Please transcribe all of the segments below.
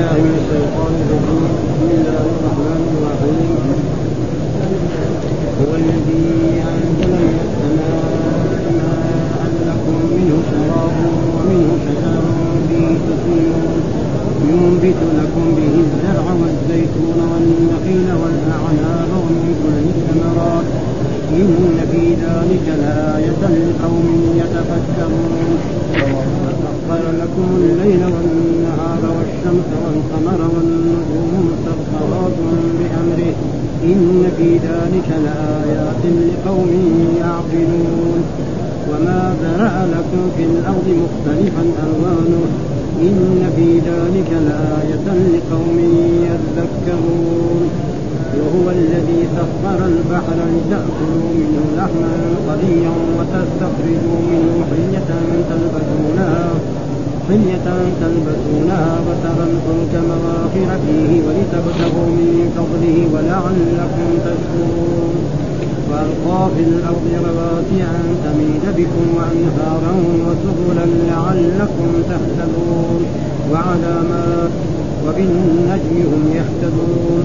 بالله من الشيطان الرجيم بسم الله الرحمن الرحيم هو الذي انزل من السماء ماء لكم منه شراب ومنه شجر به تسيرون ينبت لكم به الزرع والزيتون والنخيل والاعناب ومن كل الثمرات ان في ذلك لايه لقوم يتفكرون وسخر لكم الليل والنهار والشمس والقمر والنجوم مسخرات بأمره إن في ذلك لآيات لقوم يعقلون. وما ذرأ لكم في الأرض مختلفا ألوانه. إن في ذلك لآية لقوم يذكرون. وهو الذي سخر البحر لتأكلوا منه لحما طريا وتستخرجوا منه حلية تلبسونها حلية تلبسونها وترى الفلك مواخر فيه ولتبتغوا من فضله ولعلكم تشكرون. وألقى في الأرض رواسي أن تميد بكم وأنهارا وسبلا لعلكم تهتدون. وعلامات وبالنجم هم يهتدون.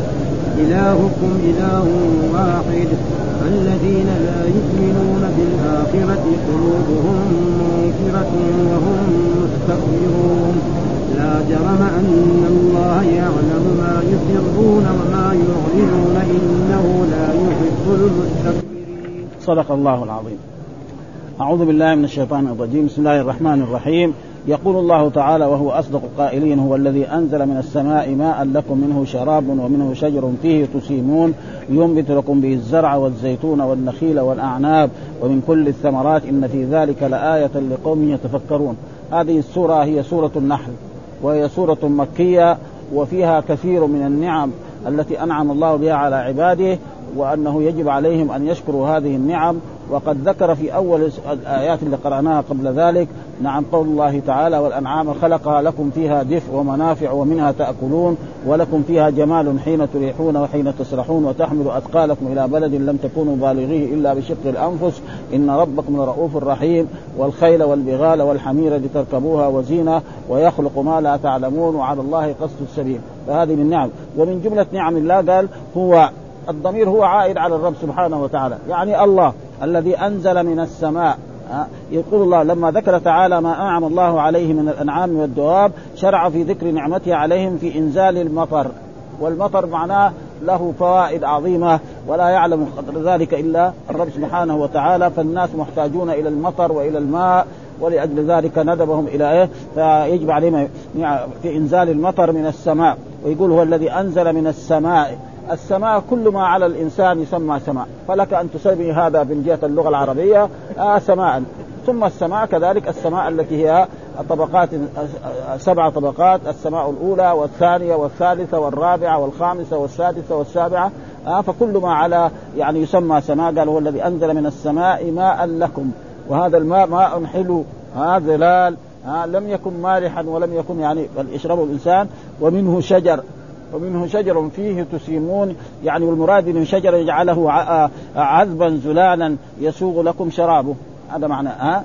إلهكم إله واحد الذين لا يؤمنون بالآخرة قلوبهم منكرة وهم مستكبرون لا جرم أن الله يعلم ما يسرون وما يعلنون إنه لا يحب المستكبرين صدق الله العظيم. أعوذ بالله من الشيطان الرجيم. بسم الله الرحمن الرحيم. يقول الله تعالى وهو أصدق القائلين هو الذي أنزل من السماء ماء لكم منه شراب ومنه شجر فيه تسيمون. ينبت لكم به الزرع والزيتون والنخيل والأعناب ومن كل الثمرات إن في ذلك لآية لقوم يتفكرون. هذه السورة هي سورة النحل وهي سورة مكية وفيها كثير من النعم التي أنعم الله بها على عباده وأنه يجب عليهم أن يشكروا هذه النعم وقد ذكر في أول الآيات اللي قرأناها قبل ذلك نعم قول الله تعالى والأنعام خلقها لكم فيها دفء ومنافع ومنها تأكلون ولكم فيها جمال حين تريحون وحين تسرحون وتحمل أثقالكم إلى بلد لم تكونوا بالغيه إلا بشق الأنفس. إن ربكم لرؤوف رحيم والخيل والبغال والحمير لتركبوها وزينة ويخلق ما لا تعلمون وعلى الله قصد السبيل. فهذه من نعم. ومن جملة نعم الله قال هو الضمير هو عائد على الرب سبحانه وتعالى. يعني الله. الذي أنزل من السماء. يقول الله لما ذكر تعالى ما أنعم الله عليه من الأنعام والدواب شرع في ذكر نعمته عليهم في إنزال المطر. والمطر معناه له فوائد عظيمة ولا يعلم قدر ذلك إلا الرب سبحانه وتعالى فالناس محتاجون إلى المطر وإلى الماء ولأجل ذلك ندبهم إلى إيه؟ فيجب عليهم في إنزال المطر من السماء. ويقول هو الذي أنزل من السماء. السماء كل ما على الإنسان يسمى سماء. فلك أن تسمي هذا من جهة اللغة العربية آه سماء. ثم السماء كذلك السماء التي هي طبقات سبع طبقات السماء الأولى والثانية والثالثة والرابعة والخامسة والسادسة والسابعة آه فكل ما على يعني يسمى سماء. قال هو الذي أنزل من السماء ماء لكم. وهذا الماء ماء حلو ها ظلال. ها لم يكن مالحا ولم يكن يعني بل يشربه الإنسان. ومنه شجر. ومنه شجر فيه تسيمون يعني والمراد من شجر يجعله عذبا زلالا يسوغ لكم شرابه. هذا معنى ها؟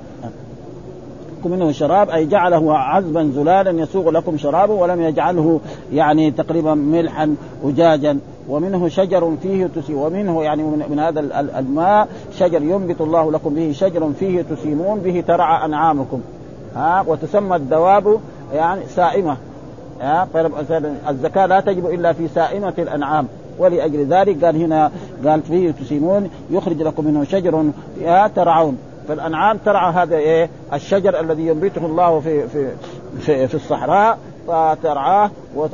منه شراب أي جعله عذبا زلالا يسوغ لكم شرابه ولم يجعله يعني تقريبا ملحا اجاجا. ومنه شجر فيه تسي ومنه يعني من هذا الماء شجر ينبت الله لكم به شجر فيه تسيمون به ترعى أنعامكم. ها؟ وتسمى الدواب يعني سائمة. الزكاة لا تجب إلا في سائمة الأنعام. ولأجل ذلك قال هنا قال فيه تسيمون يخرج لكم منه شجر ترعون. فالأنعام ترعى هذا إيه؟ الشجر الذي ينبته الله في في في, في الصحراء فترعاه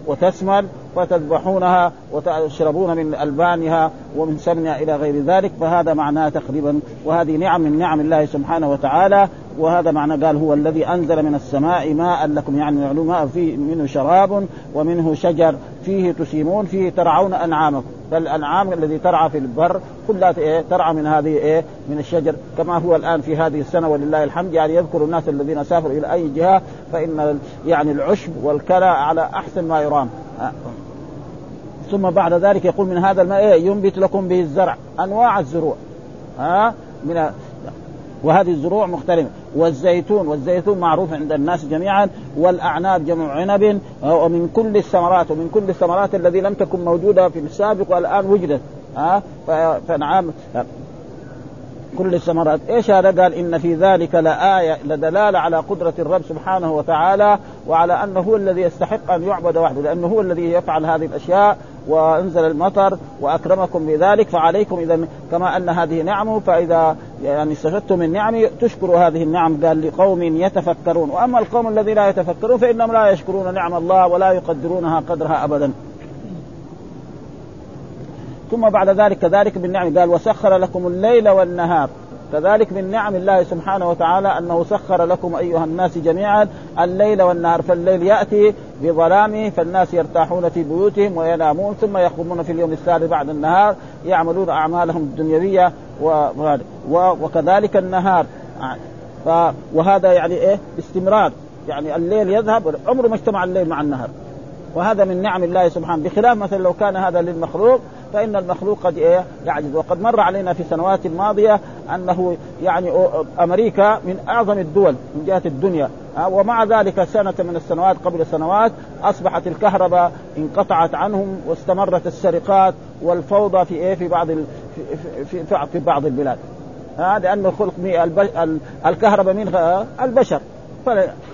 وتسمن فتذبحونها وتشربون من ألبانها ومن سمنها إلى غير ذلك. فهذا معناه تقريبا وهذه نعم من نعم الله سبحانه وتعالى. وهذا معنى قال هو الذي أنزل من السماء ماء لكم يعني ماء فيه منه شراب ومنه شجر فيه تسيمون فيه ترعون أنعامكم. فالأنعام الذي ترعى في البر كلها إيه ترعى من هذه إيه من الشجر. كما هو الآن في هذه السنة ولله الحمد يعني يذكر الناس الذين سافروا إلى أي جهة فإن يعني العشب والكلى على أحسن ما يرام. ثم بعد ذلك يقول من هذا الماء إيه ينبت لكم به الزرع أنواع الزروع. ها؟ من وهذه الزروع مختلفة. والزيتون والزيتون معروف عند الناس جميعا والأعناب جمع عنب ومن كل الثمرات ومن كل الثمرات الذي لم تكن موجودة في السابق والآن وجدت ها فنعم. كل الثمرات. إيش هذا؟ قال إن في ذلك لآية لدلالة على قدرة الرب سبحانه وتعالى وعلى أنه هو الذي يستحق أن يعبد وحده لأنه هو الذي يفعل هذه الأشياء وأنزل المطر وأكرمكم بذلك فعليكم إذا كما أن هذه نعمه فإذا يعني استفدتم من نعمه تشكروا هذه النعم قال لقوم يتفكرون. وأما القوم الذين لا يتفكرون فإنهم لا يشكرون نعم الله ولا يقدرونها قدرها ابدا. ثم بعد ذلك كذلك بالنعم قال وسخر لكم الليل والنهار. كذلك من نعم الله سبحانه وتعالى أنه سخر لكم أيها الناس جميعا الليل والنهار فالليل يأتي بظلامه فالناس يرتاحون في بيوتهم وينامون ثم يقومون في اليوم الثالث بعد النهار يعملون أعمالهم الدنيوية وكذلك النهار. وهذا يعني إيه؟ استمرار يعني الليل يذهب عمره ما اجتمع الليل مع النهار. وهذا من نعم الله سبحانه. بخلاف مثلا لو كان هذا للمخلوق فإن المخلوق قد إيه؟ يعجز. وقد مر علينا في السنوات الماضيه أنه يعني أمريكا من أعظم الدول من جهة الدنيا. ومع ذلك سنة من السنوات قبل سنوات أصبحت الكهرباء انقطعت عنهم واستمرت السرقات والفوضى في إيه؟ في بعض في, في, في, بعض البلاد. هذا لأنه خلق الكهرباء من البشر.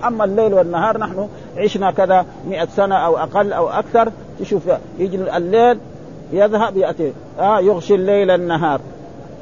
اما الليل والنهار نحن عشنا كذا مئة سنة أو أقل أو أكثر. تشوف يجي الليل يذهب يأتي. آه يغشي الليل النهار.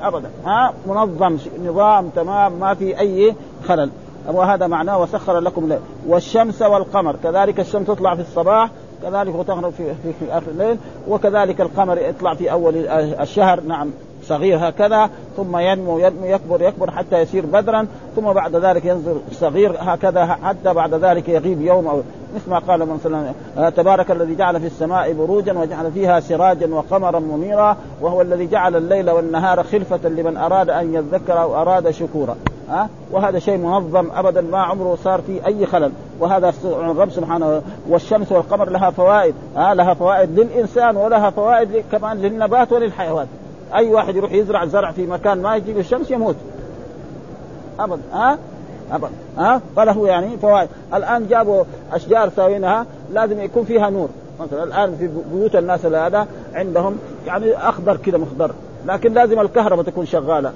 ابدا. ها منظم نظام تمام ما في أي خلل. وهذا معناه وسخر لكم الليل. والشمس والقمر كذلك الشمس تطلع في الصباح كذلك وتغرب في, في, في آخر الليل وكذلك القمر يطلع في أول الشهر. نعم. صغير هكذا ثم ينمو ينمو يكبر يكبر حتى يصير بدرا ثم بعد ذلك ينزل صغير هكذا حتى بعد ذلك يغيب يوم أو مثل ما قال من صلى الله تبارك الذي جعل في السماء بروجا وجعل فيها سراجا وقمرا منيرا وهو الذي جعل الليل والنهار خلفة لمن أراد أن يذكر أو أراد شكورا. ها وهذا شيء منظم ابدا ما عمره صار فيه أي خلل. وهذا الرب سبحانه والشمس والقمر لها فوائد. ها لها فوائد للإنسان ولها فوائد كمان للنبات وللحيوان. أي واحد يروح يزرع زرع في مكان ما يجيب الشمس يموت. ابدا ها؟ ابدا ها؟ فله يعني فوائد. الآن جابوا أشجار ساوينها لازم يكون فيها نور. مثلا الآن في بيوت الناس هذا عندهم يعني أخضر كذا مخضر لكن لازم الكهرباء تكون شغالة.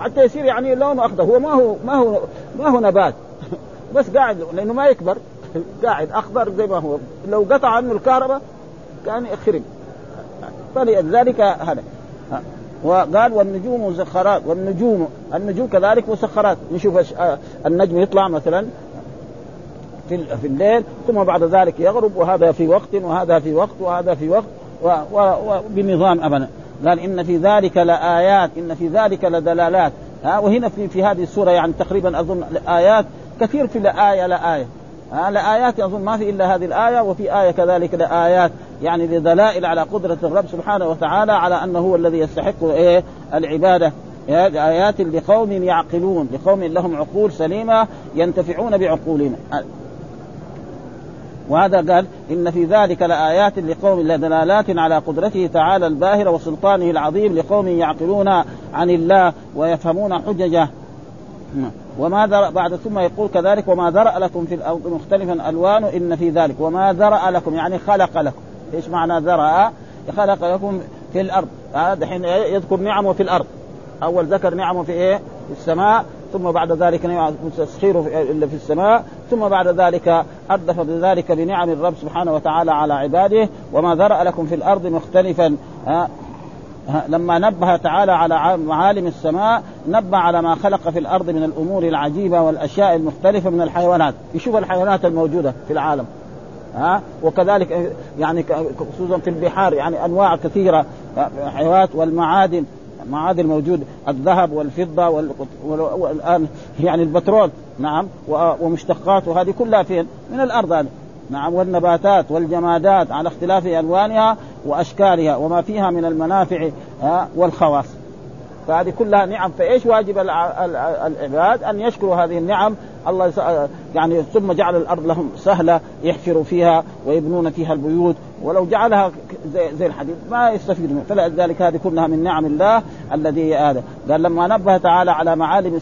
حتى يصير يعني لونه أخضر. هو ما هو ما هو ما هو نبات. بس قاعد لأنه ما يكبر. قاعد أخضر زي ما هو. لو قطع عنه الكهرباء كان يخرب. فلذلك هذا. وقال والنجوم مسخرات والنجوم النجوم كذلك مسخرات. نشوف آه، النجم يطلع مثلا في في الليل ثم بعد ذلك يغرب وهذا في وقت وهذا في وقت وهذا في وقت وبنظام ابدا قال إن في ذلك لآيات إن في ذلك لدلالات. ها وهنا في في هذه السورة يعني تقريبا أظن ايات كثير في لآية لآية. ها لآيات أظن ما في إلا هذه الآية وفي آية كذلك لآيات. يعني لدلائل على قدرة الرب سبحانه وتعالى على أنه هو الذي يستحق إيه؟ العبادة. آيات لقوم يعقلون لقوم لهم عقول سليمة ينتفعون بعقولهم. وهذا قال إن في ذلك لآيات لقوم لدلالات على قدرته تعالى الباهرة وسلطانه العظيم لقوم يعقلون عن الله ويفهمون حججه. وما ذرأ بعد ثم يقول كذلك وما ذرأ لكم في الأرض مختلفا ألوان إن في ذلك. وما ذرأ لكم يعني خلق لكم. إيش معنى ذرأ؟ خلق لكم في الأرض. هذا حين يذكر نعمه في الأرض. أول ذكر نعمه في إيه؟ في السماء ثم بعد ذلك تسخيره إلا في السماء ثم بعد ذلك أردف بذلك بنعم الرب سبحانه وتعالى على عباده وما ذرأ لكم في الأرض مختلفا. لما نبه تعالى على معالم السماء نبه على ما خلق في الأرض من الأمور العجيبة والأشياء المختلفة من الحيوانات. يشوف الحيوانات الموجودة في العالم. ها وكذلك يعني خصوصا في البحار يعني أنواع كثيرة حيوانات والمعادن المعادن الموجود الذهب والفضة والآن يعني البترول نعم ومشتقاته هذه كلها فين؟ من الأرض هذه نعم والنباتات والجمادات على اختلاف ألوانها وأشكالها وما فيها من المنافع والخواص فهذه كلها نعم فإيش واجب العباد أن يشكروا هذه النعم الله يعني ثم جعل الأرض لهم سهلة يحفروا فيها ويبنون فيها البيوت. ولو جعلها زي, زي الحديد ما يستفيد منه. فلذلك هذه كلها من نعم الله الذي هذا. قال لما نبه تعالى على معالم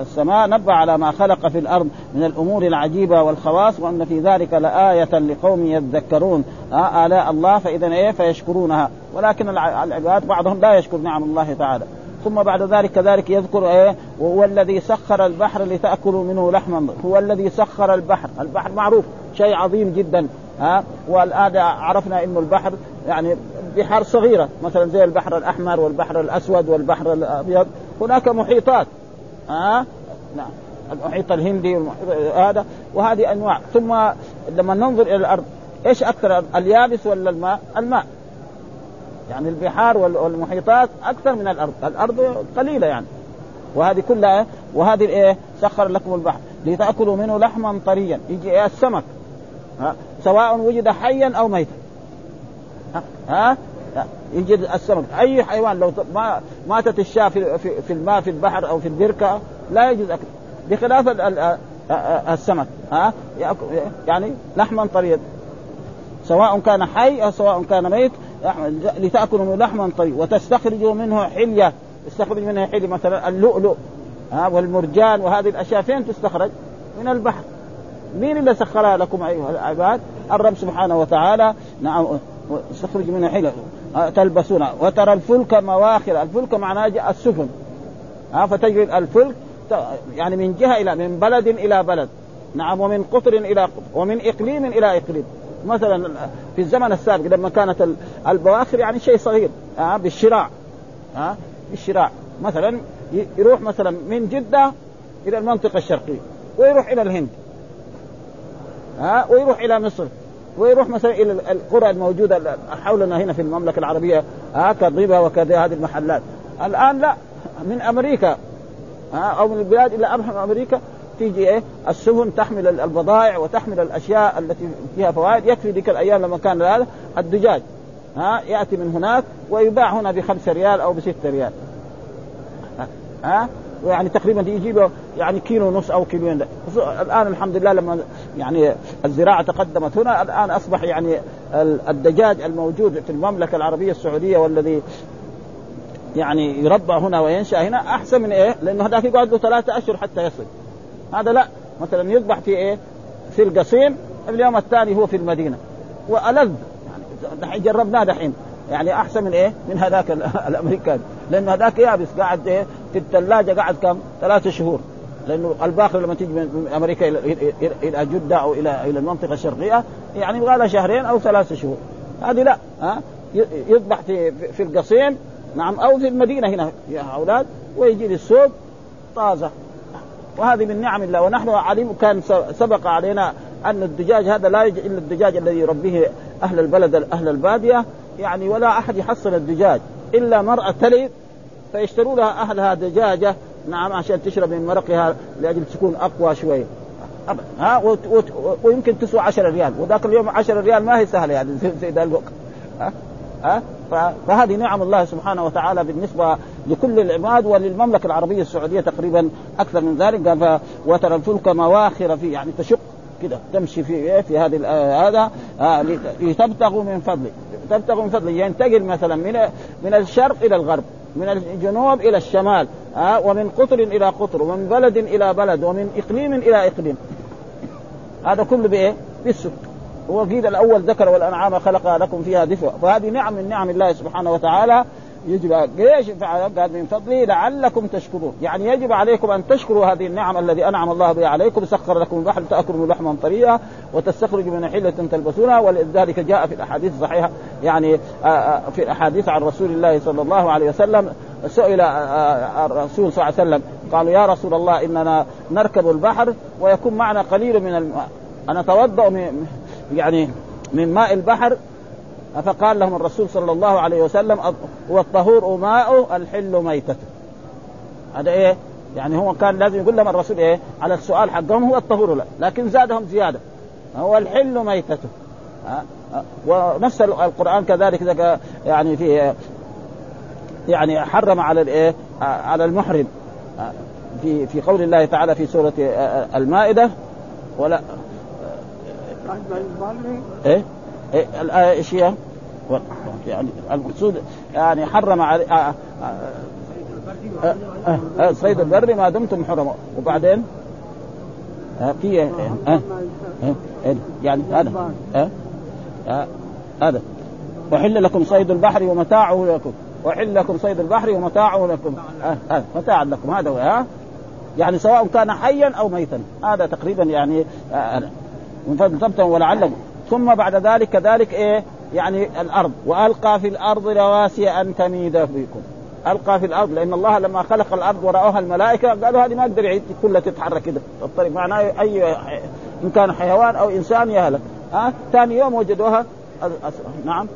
السماء نبه على ما خلق في الأرض من الأمور العجيبة والخواص وأن في ذلك لآية لقوم يذكرون. آلاء الله فإذا إيه؟ فيشكرونها. ولكن العباد بعضهم لا يشكر نعم الله تعالى. ثم بعد ذلك كذلك يذكر إيه؟ وهو الذي سخر البحر لتأكلوا منه لحما. هو الذي سخر البحر. البحر معروف شيء عظيم جدا. ها؟ والآن عرفنا إنه البحر يعني بحار صغيرة. مثلا زي البحر الأحمر والبحر الأسود والبحر الأبيض. هناك محيطات. ها؟ نعم. المحيط الهندي هذا. وهذه أنواع. ثم لما ننظر إلى الأرض إيش أكثر؟ اليابس ولا الماء؟ الماء. يعني البحار والمحيطات أكثر من الأرض، الأرض قليلة يعني. وهذه كلها وهذه إيه؟ سخر لكم البحر لتأكلوا منه لحما طريا. يجي إيه؟ السمك. ها؟ سواء وجد حيا أو ميتا. ها, ها؟ يجد السمك. أي حيوان لو ما ماتت الشاة في, في, الماء في البحر أو في البركة لا يجوز أكل. بخلاف السمك. ها؟ يعني لحما طريا. سواء كان حي أو سواء كان ميت لتأكلوا لحما طري وتستخرجوا منه حلية. تستخرج منه حلية مثلا اللؤلؤ ها والمرجان وهذه الأشياء. فين تستخرج؟ من البحر. مين اللي سخرها لكم أيها العباد؟ الرب سبحانه وتعالى. نعم استخرج منها حلة تلبسونها. وترى الفلك مواخر. الفلك معناه السفن. ها فتجري الفلك يعني من جهة إلى من بلد إلى بلد. نعم ومن قطر إلى قطر ومن إقليم إلى إقليم. مثلا في الزمن السابق لما كانت البواخر يعني شيء صغير ها بالشراع ها بالشراع. مثلا يروح مثلا من جدة إلى المنطقة الشرقية ويروح إلى الهند ها ويروح إلى مصر ويروح مثلا إلى القرى الموجودة حولنا هنا في المملكة العربية ها كضيبه وكذا هذه المحلات. الآن لا من أمريكا ها أو من البلاد إلى أمريكا تيجي إيه؟ السفن تحمل البضائع وتحمل الأشياء التي فيها فوائد. يكفي ذيك الأيام لما كان هذا الدجاج. ها؟ يأتي من هناك ويباع هنا بخمسة ريال أو بستة ريال. ها؟ يعني تقريبا يجيب يعني كيلو ونص أو كيلوين الآن الحمد لله لما يعني الزراعة تقدمت هنا الآن أصبح يعني الدجاج الموجود في المملكة العربية السعودية والذي يعني يربى هنا وينشأ هنا أحسن من إيه؟ لأنه هذاك يقعد له ثلاثة أشهر حتى يصل. هذا لا. مثلا يذبح في إيه؟ في القصيم اليوم الثاني هو في المدينة. وألذ. يعني جربناه دحين. يعني أحسن من إيه؟ من هذاك الأمريكان. لأنه هذاك يابس قاعد إيه؟ في الثلاجة قاعد كم؟ ثلاثة شهور. لأنه الباخر لما تيجي من أمريكا إلى جدة أو إلى إلى المنطقة الشرقية يعني يبغى لها شهرين أو ثلاثة شهور. هذه لا. ها؟ يذبح في في القصيم نعم أو في المدينة هنا يا أولاد ويجي للسوق طازة. وهذه من نعم الله. ونحن عليم كان سبق علينا أن الدجاج هذا لا يجي إلا الدجاج الذي يربيه أهل البلد أهل البادية. يعني ولا أحد يحصل الدجاج. إلا مرأة تلد فيشتروا لها أهلها دجاجة. نعم عشان تشرب من مرقها لأجل تكون أقوى شوية ها ويمكن تسوى 10 ريال. وذاك اليوم 10 ريال ما هي سهلة يعني زي ذا الوقت. ها؟ فهذه نعم الله سبحانه وتعالى بالنسبة لكل العباد وللمملكة العربية السعودية تقريبا أكثر من ذلك. قال وترى الفلك مواخر فيه. يعني تشق كده تمشي في إيه؟ في هذه هذا آه لتبتغوا من فضله تبتغوا من فضله ينتقل مثلا من من الشرق إلى الغرب من الجنوب إلى الشمال آه ومن قطر إلى قطر ومن بلد إلى بلد ومن إقليم إلى إقليم. هذا كله بإيه؟ بالسكر. هو قيل الأول ذكر والأنعام خلق لكم فيها دفء. فهذه نعم من نعم الله سبحانه وتعالى. يجب ليش قال من فضله؟ لعلكم تشكرون. يعني يجب عليكم أن تشكروا هذه النعم الذي أنعم الله بها عليكم. سخر لكم البحر تاكلوا لحما طريا وتستخرجوا من حلة تلبسونها. ولذلك جاء في الأحاديث الصحيحه يعني في الأحاديث عن رسول الله صلى الله عليه وسلم سئل الرسول صلى الله عليه وسلم قالوا يا رسول الله إننا نركب البحر ويكون معنا قليل من الماء أنا أتوضأ يعني من ماء البحر فقال لهم الرسول صلى الله عليه وسلم هو الطهور ماء الحل ميتته. هذا إيه؟ يعني هو كان لازم يقول لهم الرسول إيه؟ على السؤال حقهم هو الطهور لا لكن زادهم زيادة. هو الحل ميتته. ونفس القرآن كذلك يعني في يعني حرم على الإيه؟ على المحرم. في في قول الله تعالى في سورة المائدة ولا إيه, الايه إيش هي؟ يعني المقصود يعني حرم على آه آه آه صيد البر ما دمتم حرما وبعدين؟ في يعني هذا هذا. وحل لكم صيد البحر ومتاعه لكم. وحل لكم صيد البحر ومتاعه لكم. متاع لكم. هذا آه يعني سواء كان حيا أو ميتا. هذا تقريبا يعني من فضل ولعلكم. ثم بعد ذلك كذلك إيه؟ يعني الأرض. وألقى في الأرض رواسي أن تميد بكم ألقى في الأرض لأن الله لما خلق الأرض ورأوها الملائكة قالوا هذه ما يقدر يعيد كلها تتحرك كده. الطريق معناه اي إن كان حيوان أو إنسان يهلك. ها؟ ثاني يوم وجدوها نعم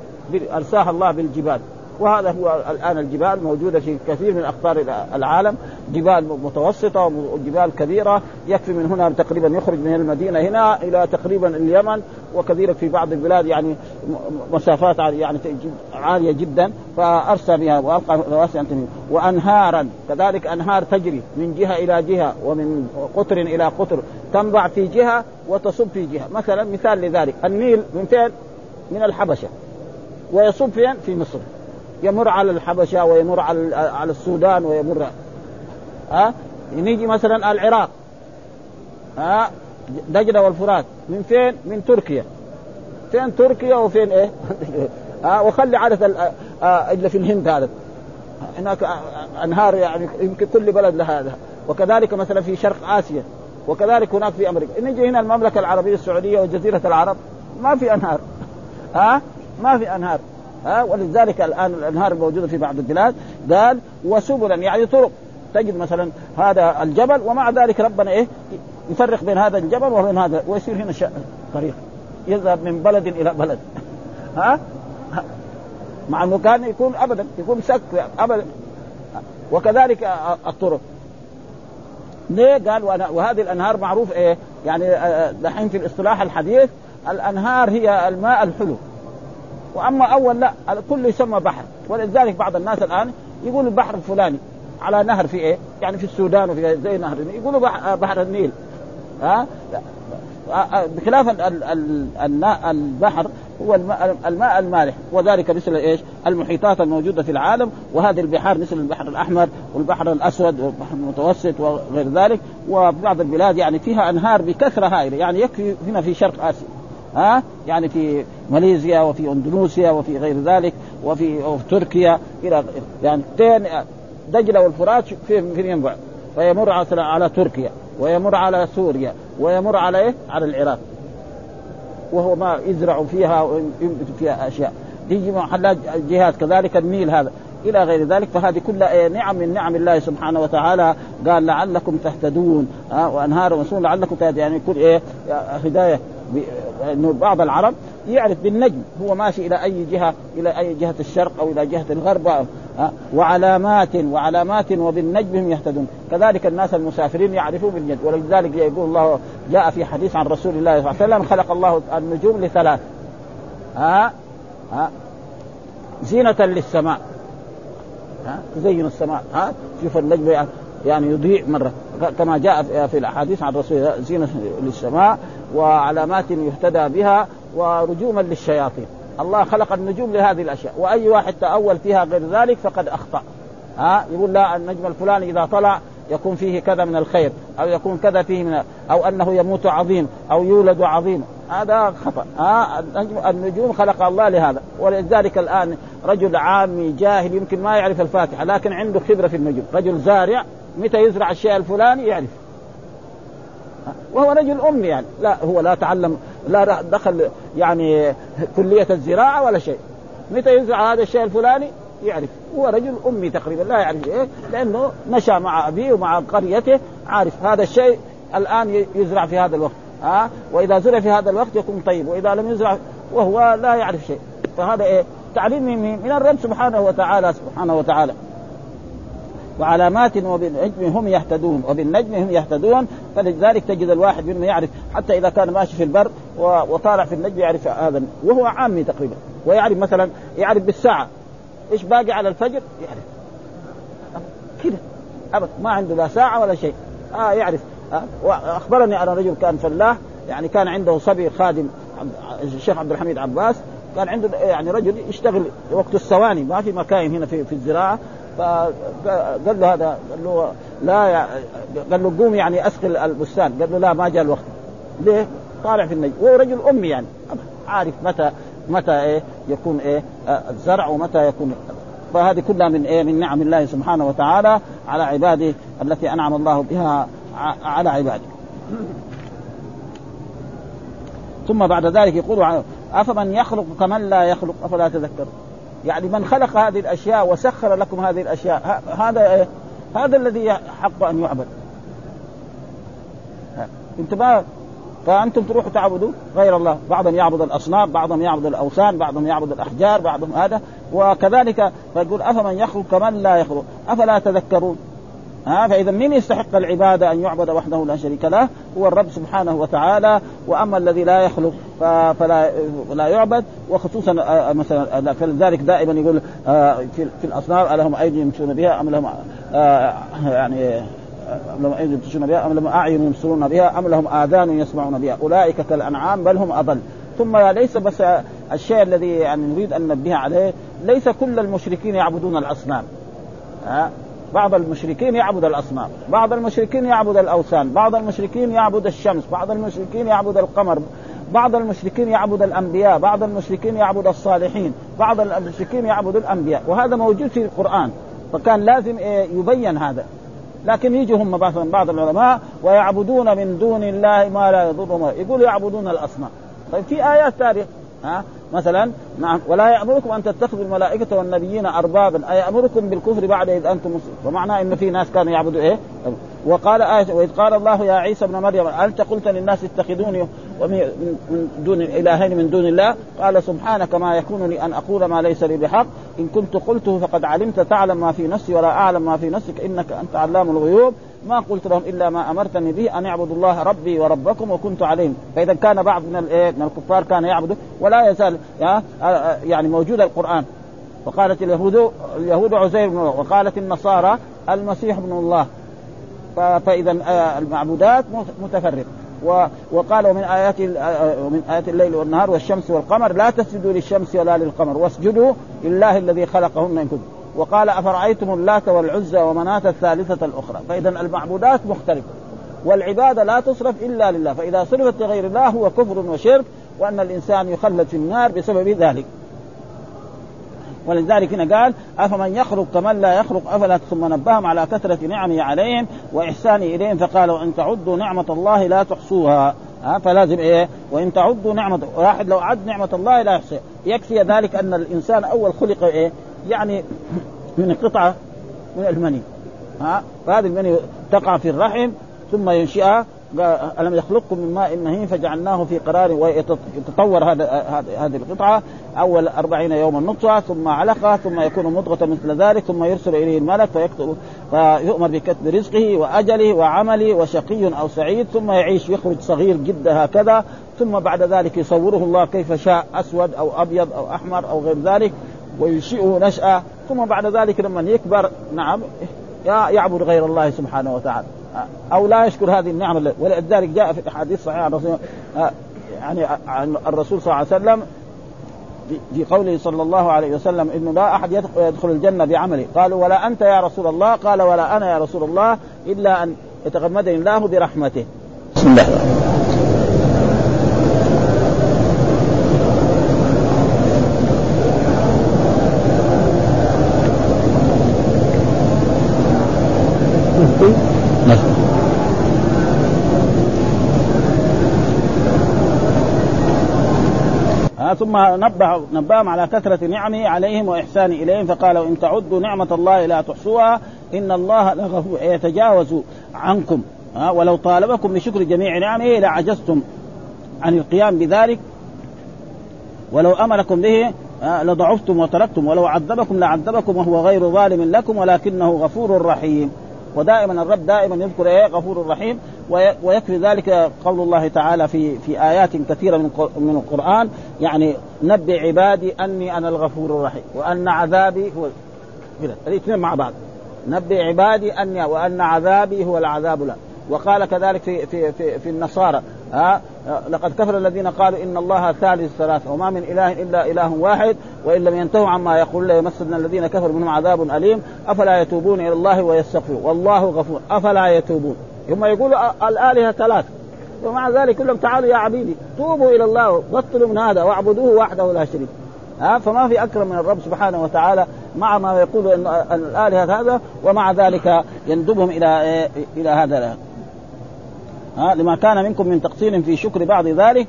أرساها الله بالجبال. وهذا هو الآن الجبال موجودة في كثير من أقطار العالم. جبال متوسطة وجبال كبيرة. يكفي من هنا تقريبا يخرج من المدينة هنا إلى تقريبا اليمن وكثيرا في بعض البلاد يعني مسافات يعني عالية جدا. فارسى بها وألقى وانهارا كذلك أنهار تجري من جهة إلى جهة ومن قطر إلى قطر. تنبع في جهة وتصب في جهة. مثلا مثال لذلك. النيل من فين؟ من الحبشة. ويصب فين؟ في مصر. يمر على الحبشة ويمر على على السودان ويمر. ها؟ أه؟ نيجي مثلا العراق. ها؟ أه؟ دجلة والفرات. من فين؟ من تركيا. فين تركيا وفين إيه؟ ها؟ وخلي عدد إلا في الهند هذا. هناك أنهار يعني يمكن كل بلد لها هذا. وكذلك مثلا في شرق آسيا. وكذلك هناك في أمريكا. نجي هنا المملكة العربية السعودية وجزيرة العرب. ما في أنهار. ها؟ ما في أنهار. ها ولذلك الآن الأنهار الموجوده في بعض البلاد. قال وسبلا يعني طرق. تجد مثلا هذا الجبل ومع ذلك ربنا إيه يفرق بين هذا الجبل وبين هذا. ويصير هنا طريق. يذهب من بلد إلى بلد. ها؟ مع إنه كان يكون ابدا يكون سك ابدا. وكذلك الطرق. ليه؟ قال وهذه الأنهار معروف إيه يعني دحين في الاصطلاح الحديث الأنهار هي الماء الحلو. وأما أول لا كله يسمى بحر. ولذلك بعض الناس الآن يقول البحر الفلاني. على نهر في إيه؟ يعني في السودان وفي زي نهر يقولوا بحر النيل. ها؟ بخلاف البحر هو الماء, الماء المالح. وذلك مثل إيش؟ المحيطات الموجودة في العالم. وهذه البحار مثل البحر الأحمر والبحر الأسود والبحر المتوسط وغير ذلك. وبعض البلاد يعني فيها أنهار بكثرة هائلة. يعني يكفي هنا في شرق آسيا. ها؟ يعني في ماليزيا وفي أندونيسيا وفي غير ذلك وفي, تركيا إلى يعني دجلة والفرات في ينبع فيمر على تركيا ويمر على سوريا ويمر على إيه؟ على العراق. وهو ما يزرع فيها وينبت فيها أشياء. تيجي محلات الجهات كذلك النيل هذا. إلى غير ذلك فهذه كلها نعم من نعم الله سبحانه وتعالى قال لعلكم تهتدون ها؟ وأنهار وسون لعلكم تهتدون. يعني يكون إيه؟ هداية. إنه بعض العرب يعرف بالنجم هو ماشي إلى أي جهة إلى أي جهة الشرق أو إلى جهة الغرب وعلامات وعلامات وبالنجم هم يهتدون. كذلك الناس المسافرين يعرفون بالنجم ولذلك يقول الله جاء في حديث عن رسول الله صلى الله عليه وسلم خلق الله النجوم لثلاث ها ها زينة للسماء ها تزين السماء ها شوف النجم يعني يضيء مرة. كما جاء في الأحاديث عن رسول الله زينة للسماء وعلامات يهتدى بها ورجوما للشياطين. الله خلق النجوم لهذه الأشياء. وأي واحد تأول فيها غير ذلك فقد أخطأ. ها؟ يقول لا النجم الفلاني إذا طلع يكون فيه كذا من الخير أو يكون كذا فيه من أو أنه يموت عظيم أو يولد عظيم. هذا خطأ. ها؟ النجوم خلق الله لهذا. ولذلك الآن رجل عامي جاهل يمكن ما يعرف الفاتحة لكن عنده خبرة في النجوم. رجل زارع متى يزرع الشيء الفلاني يعرف. وهو رجل امي يعني. لا هو لا تعلم لا دخل يعني كلية الزراعة ولا شيء. متى يزرع هذا الشيء الفلاني؟ يعرف. هو رجل أمي تقريبا لا يعرف إيه لأنه نشا مع أبيه ومع قريته عارف هذا الشيء الآن يزرع في هذا الوقت. ها وإذا زرع في هذا الوقت يكون طيب وإذا لم يزرع وهو لا يعرف شيء. فهذا إيه؟ تعليم من الرب سبحانه وتعالى سبحانه وتعالى. وعلامات وبالنجم هم يهتدون وبالنجم هم يهتدون فلذلك تجد الواحد منهم يعرف حتى إذا كان ماشي في البر وطالع في النجم يعرف هذا وهو عامي تقريبا ويعرف مثلا يعرف بالساعة إيش باقي على الفجر؟ يعرف. كذا ابدا ما عنده لا ساعة ولا شيء. آه يعرف. آه وأخبرني أنا رجل كان فلاح يعني كان عنده صبي خادم الشيخ عبد الحميد عباس كان عنده يعني رجل يشتغل وقت الثواني ما في مكاين هنا في في الزراعة فقال له هذا قال له لا يع... قال له قوم يعني اسقل البستان. قال له لا ما جاء الوقت. ليه؟ طالع في النجم. وهو رجل أمي يعني. عارف متى متى إيه يكون إيه الزرع ومتى يكون. فهذه كلها من إيه من نعم الله سبحانه وتعالى على عباده التي أنعم الله بها على عباده. ثم بعد ذلك يقول أفمن يخلق كمن لا يخلق؟ أفلا تذكر يعني من خلق هذه الأشياء وسخر لكم هذه الأشياء هذا إيه؟ هذا الذي حق أن يعبد. أنت ما فأنتم تروحوا تعبدوا غير الله. بعضهم يعبد الأصنام بعضهم يعبد الأوثان بعضهم يعبد الأحجار بعضهم هذا. وكذلك فيقول أفمن يخلق كمن لا يخلق؟ أفلا تذكرون؟ ها فإذا من يستحق العبادة أن يعبد وحده لا شريك له؟ هو الرب سبحانه وتعالى. وأما الذي لا يخلق فلا لا يعبد. وخصوصا مثلا فلذلك دائما يقول في الأصنام ألهم أيدي يمشون بها؟ أم لهم يعني أم لهم أيدي يبطشون بها؟ أم لهم أعين يبصرون بها؟ أم لهم آذان يسمعون بها؟ أولئك كالأنعام بل هم أضل. ثم ليس بس الشيء الذي يعني نريد أن ننبه عليه ليس كل المشركين يعبدون الأصنام. بعض المشركين يعبد الأصنام، بعض المشركين يعبد الأوثان، بعض المشركين يعبد الشمس، بعض المشركين يعبد القمر، بعض المشركين يعبد الأنبياء، بعض المشركين يعبد الصالحين، بعض المشركين يعبد الأنبياء، وهذا موجود في القرآن، فكان لازم يبين هذا، لكن يجوا هم مثلا بعض العلماء ويعبدون من دون الله ما لا يضرهم يقولوا يعبدون الأصنام. طيب في آيات ثانية. ها؟ مثلا نعم ولا يأمركم أن تتخذوا الملائكة والنبيين اربابا اي يامركم بالكفر بعد إذ أنتم مسلمون؟ ومعناه انه في ناس كانوا يعبدوا إيه؟ وقال آية وإذ قال الله يا عيسى ابن مريم أنت قلت للناس اتخذوني من دون إلهين من دون الله؟ قال سبحانك ما يكون لي أن أقول ما ليس لي بحق. إن كنت قلته فقد علمت تعلم ما في نفسي ولا أعلم ما في نفسك إنك أنت علام الغيوب. ما قلت لهم إلا ما أمرتني به أن اعبدوا الله ربي وربكم وكنت عليهم. فإذا كان بعض من من الكفار كان يعبد ولا يزال يعني موجود القرآن. وقالت اليهود اليهود عزير بن وقالت النصارى المسيح ابن الله. فإذا المعبودات متفرقة. وقال ومن آيات ومن آيات الليل والنهار والشمس والقمر لا تسجدوا للشمس ولا للقمر واسجدوا لله الذي خلقهن إن كنتم وقال أفرأيتم اللات والعزى ومناة الثالثة الأخرى؟ فإذا المعبودات مختلفة والعبادة لا تصرف إلا لله فإذا صرفت لغير الله هو كفر وشرك وأن الإنسان يخلد في النار بسبب ذلك. ولذلك هنا قال أفمن يخلق كمن لا يخلق؟ أفلا ثم نبههم على كثرة نعمه عليهم واحسانه إليهم؟ فقال وان تعدوا نعمة الله لا تحصوها. ها فلازم إيه؟ وإن تعدوا نعمة واحد لو عد نعمة الله لا يحصي. يكفي ذلك أن الإنسان أول خلق إيه؟ يعني من قطعة من المني. ها؟ فهذه المني تقع في الرحم ثم ينشئها. ألم يخلقكم من ماء مهين فجعلناه في قرار ويتطور هذا هذه القطعة أول أربعين يوما نطفة ثم علقة ثم يكون مضغة مثل ذلك ثم يرسل إليه الملك فيكتب فيؤمر بكتب رزقه وأجله وعمله وشقي أو سعيد ثم يعيش يخرج صغير جدا هكذا. ثم بعد ذلك يصوره الله كيف شاء أسود أو أبيض أو أحمر أو غير ذلك. وينشئه نشأة ثم بعد ذلك لما يكبر نعم يعبد غير الله سبحانه وتعالى. أو لا يشكر هذه النعمة ولذلك جاء في الاحاديث صحيحه عن يعني عن الرسول صلى الله عليه وسلم في قوله صلى الله عليه وسلم إنه لا أحد يدخل الجنة بعمله. قالوا ولا أنت يا رسول الله؟ قال ولا أنا يا رسول الله إلا أن يتغمدني الله برحمته. بسم الله. ثم نبه نبههم على كثرة نعمه عليهم وإحسانه إليهم فقال إن تعدوا نعمة الله لا تحصوها إن الله لغفور يتجاوز عنكم. ولو طالبكم بشكر جميع نعمه لعجزتم عن القيام بذلك ولو امركم به لضعفتم وتركتم ولو عذبكم لعذبكم وهو غير ظالم لكم ولكنه غفور رحيم. ودائما الرب دائما يذكر إيه؟ غفور رحيم. ويكفي ذلك قول الله تعالى في في آيات كثيرة من من القرآن يعني نبئ عبادي أني أنا الغفور الرحيم وأن عذابي هو الاثنين مع بعض. نبئ عبادي أني وأن عذابي هو العذاب لا وقال كذلك في في في, في النصارى ها لقد كفر الذين قالوا إن الله ثالث ثلاثة وما من إله إلا إله واحد وإن لم ينتهوا عما يقول ليمسن الذين كفروا منهم عذاب أليم أفلا يتوبون إلى الله ويستغفرون والله غفور أفلا يتوبون. هم يقولوا الآلهة ثلاثة ومع ذلك كلهم تعالوا يا عبيدي توبوا إلى الله بطلوا من هذا واعبدوه وحده لا شريك ها فما في أكرم من الرب سبحانه وتعالى مع ما يقول إن الآلهة هذا ومع ذلك يندبهم إلى إلى هذا. ها لما كان منكم من تقصير في شكر بعض ذلك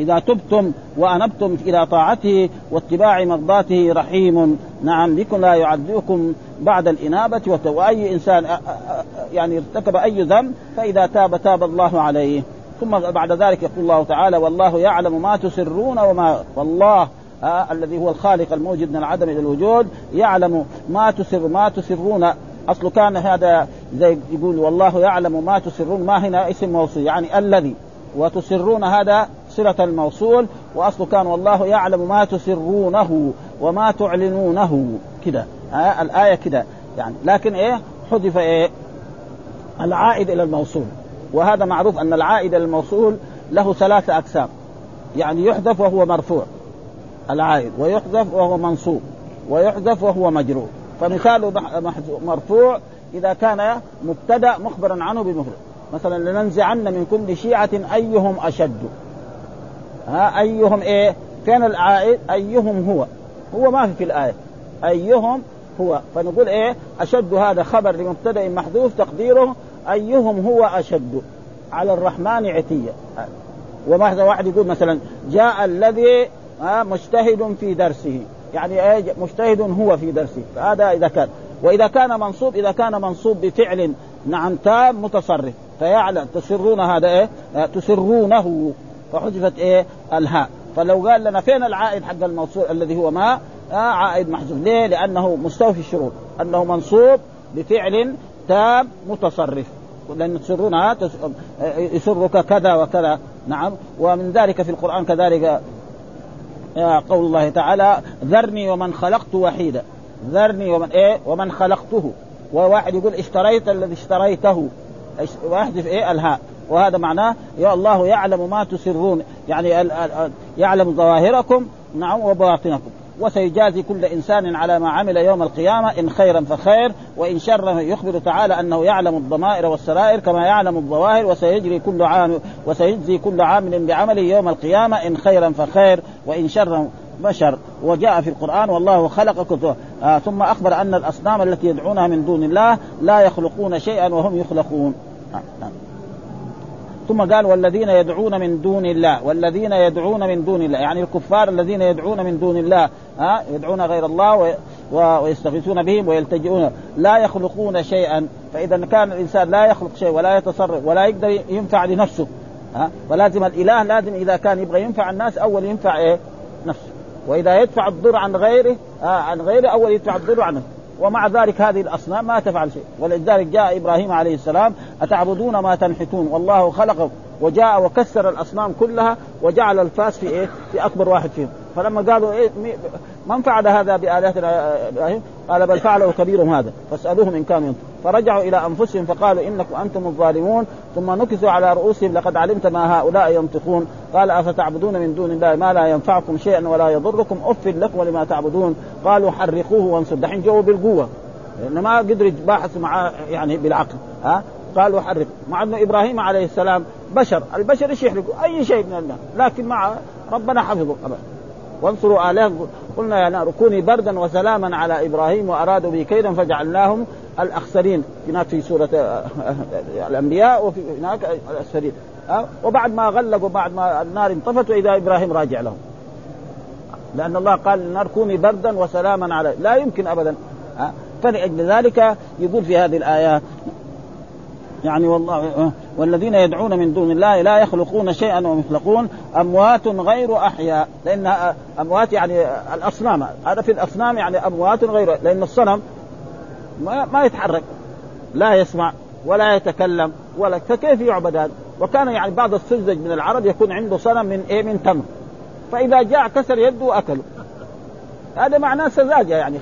إذا تبتم وأنبتم إلى طاعته واتباع مرضاته رحيم. نعم بكم لا يعذبكم بعد الإنابة وأي إنسان يعني ارتكب أي ذنب فإذا تاب تاب الله عليه. ثم بعد ذلك يقول الله تعالى والله يعلم ما تسرون وما والله آه الذي هو الخالق الموجود من العدم إلى الوجود يعلم ما تسر ما تسرون. اصله كان هذا زي يقول والله يعلم ما تسرون. ما هنا اسم موصول يعني الذي. وتسرون هذا صلة الموصول وأصله كان والله يعلم ما تسرونه وما تعلنونه. كده آه الآية كده. يعني لكن إيه؟ حذف إيه؟ العائد إلى الموصول. وهذا معروف أن العائد إلى الموصول له ثلاثة أقسام. يعني يحذف وهو مرفوع العائد. ويحذف وهو منصوب. ويحذف وهو مجرور. فمثاله مرفوع إذا كان مبتدأ مخبرا عنه بمفرد. مثلا لننزعن من كل شيعة أيهم أشد. ها أيهم إيه؟ كان العائد أيهم هو. هو ما في في الآية. أيهم هو. فنقول إيه؟ أشد هذا خبر لمبتدأ محذوف تقديره أيهم هو أشد. على الرحمن عتية. وما واحد يقول مثلا جاء الذي مجتهد في درسه. يعني إيه؟ مجتهد هو في درسه. هذا إذا كان. وإذا كان منصوب إذا كان منصوب بفعل نعم تام متصرف. فيعلم. تسرون هذا إيه؟ تسرونه. فحذفت إيه؟ الهاء. فلو قال لنا فين العائد حق الموصول الذي هو ما؟ آه عائد محذوف. ليه؟ لأنه مستوفي الشروط. أنه منصوب بفعل تام متصرف. لأن تسرونها يسرك كذا وكذا. نعم. ومن ذلك في القرآن كذلك قول الله تعالى ذرني ومن خلقت وحيدا. ذرني ومن إيه؟ ومن خلقته. وواحد يقول اشتريت الذي اشتريته. ويحذف إيه؟ الهاء. وهذا معناه يا الله يعلم ما تسرون. يعني يعلم ظواهركم نعم وبواطنكم وسيجازي كل إنسان على ما عمل يوم القيامة إن خيرا فخير وإن شرا يخبر تعالى أنه يعلم الضمائر والسرائر كما يعلم الظواهر وسيجري كل عام وسيجزي كل عامل بعمله يوم القيامة إن خيرا فخير وإن شرا بشر. وجاء في القرآن والله خلقكم آه ثم أخبر أن الأصنام التي يدعونها من دون الله لا يخلقون شيئا وهم يخلقون. آه. ثم قال والذين يدعون من دون الله والذين يدعون من دون الله يعني الكفار الذين يدعون من دون الله ها؟ يدعون غير الله ويستغيثون بهم ويلتجئون. لا يخلقون شيئا فإذا كان الإنسان لا يخلق شيء ولا يتصرف ولا يقدر ينفع لنفسه ها؟ فلازم الإله لازم إذا كان يبغى ينفع الناس أول ينفع إيه؟ نفسه. وإذا يدفع الضر عن غيره عن غيره أول يدفع الضر عنه. ومع ذلك هذه الأصنام ما تفعل شيء. ولذلك جاء إبراهيم عليه السلام أتعبدون ما تنحتون؟ والله خلق وجاء وكسر الأصنام كلها وجعل الفاس في إيه؟ في أكبر واحد فيهم. فلما قالوا إيه من فعل هذا بالهتنا إبراهيم؟ قال بل فعله كبيرهم هذا فاسألوهم إن كانوا ينطق فرجعوا إلى أنفسهم فقالوا إنكم أنتم الظالمون ثم نكسوا على رؤوسهم لقد علمت ما هؤلاء ينطقون. قال أفتعبدون من دون الله ما لا ينفعكم شيئا ولا يضركم؟ أف لكم ولما تعبدون؟ قالوا حرقوه وانصر دحين جو بالقوة. لأن ما قدروا يتباحثوا معاه يعني بالعقل ها؟ قالوا حرق. مع إنه إبراهيم عليه السلام بشر. البشر إيش يحرقوا؟ أي شيء من الله. لكن مع ربنا حفظه. وانصروا آلهة قلنا يا نار كوني بردا وسلاما على إبراهيم وأرادوا به كيدا فجعلناهم الأخسرين. هناك في سورة آه، آه، الأنبياء وفي هناك الأخسرين. وبعد ما غلقوا بعد ما النار انطفت وإذا إبراهيم راجع لهم. لأن الله قال النار كوني بردا وسلاما على لا يمكن أبدا. فلأجل ذلك يقول في هذه الايات يعني والله والذين يدعون من دون الله لا يخلقون شيئا وهم يخلقون. أموات غير أحياء لأن أموات يعني الأصنام هذا في الأصنام يعني أموات غير لأن الصنم ما ما يتحرك لا يسمع ولا يتكلم ولا فكيف يعبد هذا؟ وكان يعني بعض السذج من العرب يكون عنده صنم من إيه؟ من تمر. فإذا جاع كسر يده واكله هذا معناه سذاجة يعني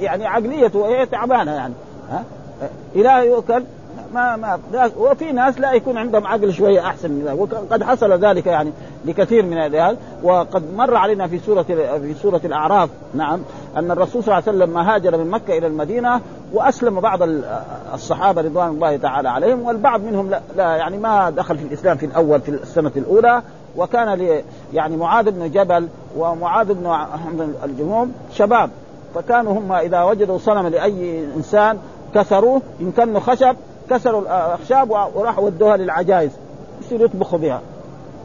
يعني عقليته إيه تعبانة يعني. ها؟ إله يؤكل ما ما وفي ناس لا يكون عندهم عقل شوية أحسن من ذلك. وقد حصل ذلك يعني لكثير من الرجال وقد مر علينا في سورة في سورة الأعراف نعم أن الرسول صلى الله عليه وسلم ما هاجر من مكة إلى المدينة وأسلم بعض الصحابة رضوان الله تعالى عليهم والبعض منهم لا, لا يعني ما دخل في الإسلام في الأول في السنة الأولى. وكان يعني معاذ بن جبل ومعاذ بن الجموم شباب. فكانوا هم إذا وجدوا صنم لأي إنسان كسروه إن كانوا خشب كسروا الأخشاب وراحوا ودوها للعجائز يصيروا يطبخوا بها.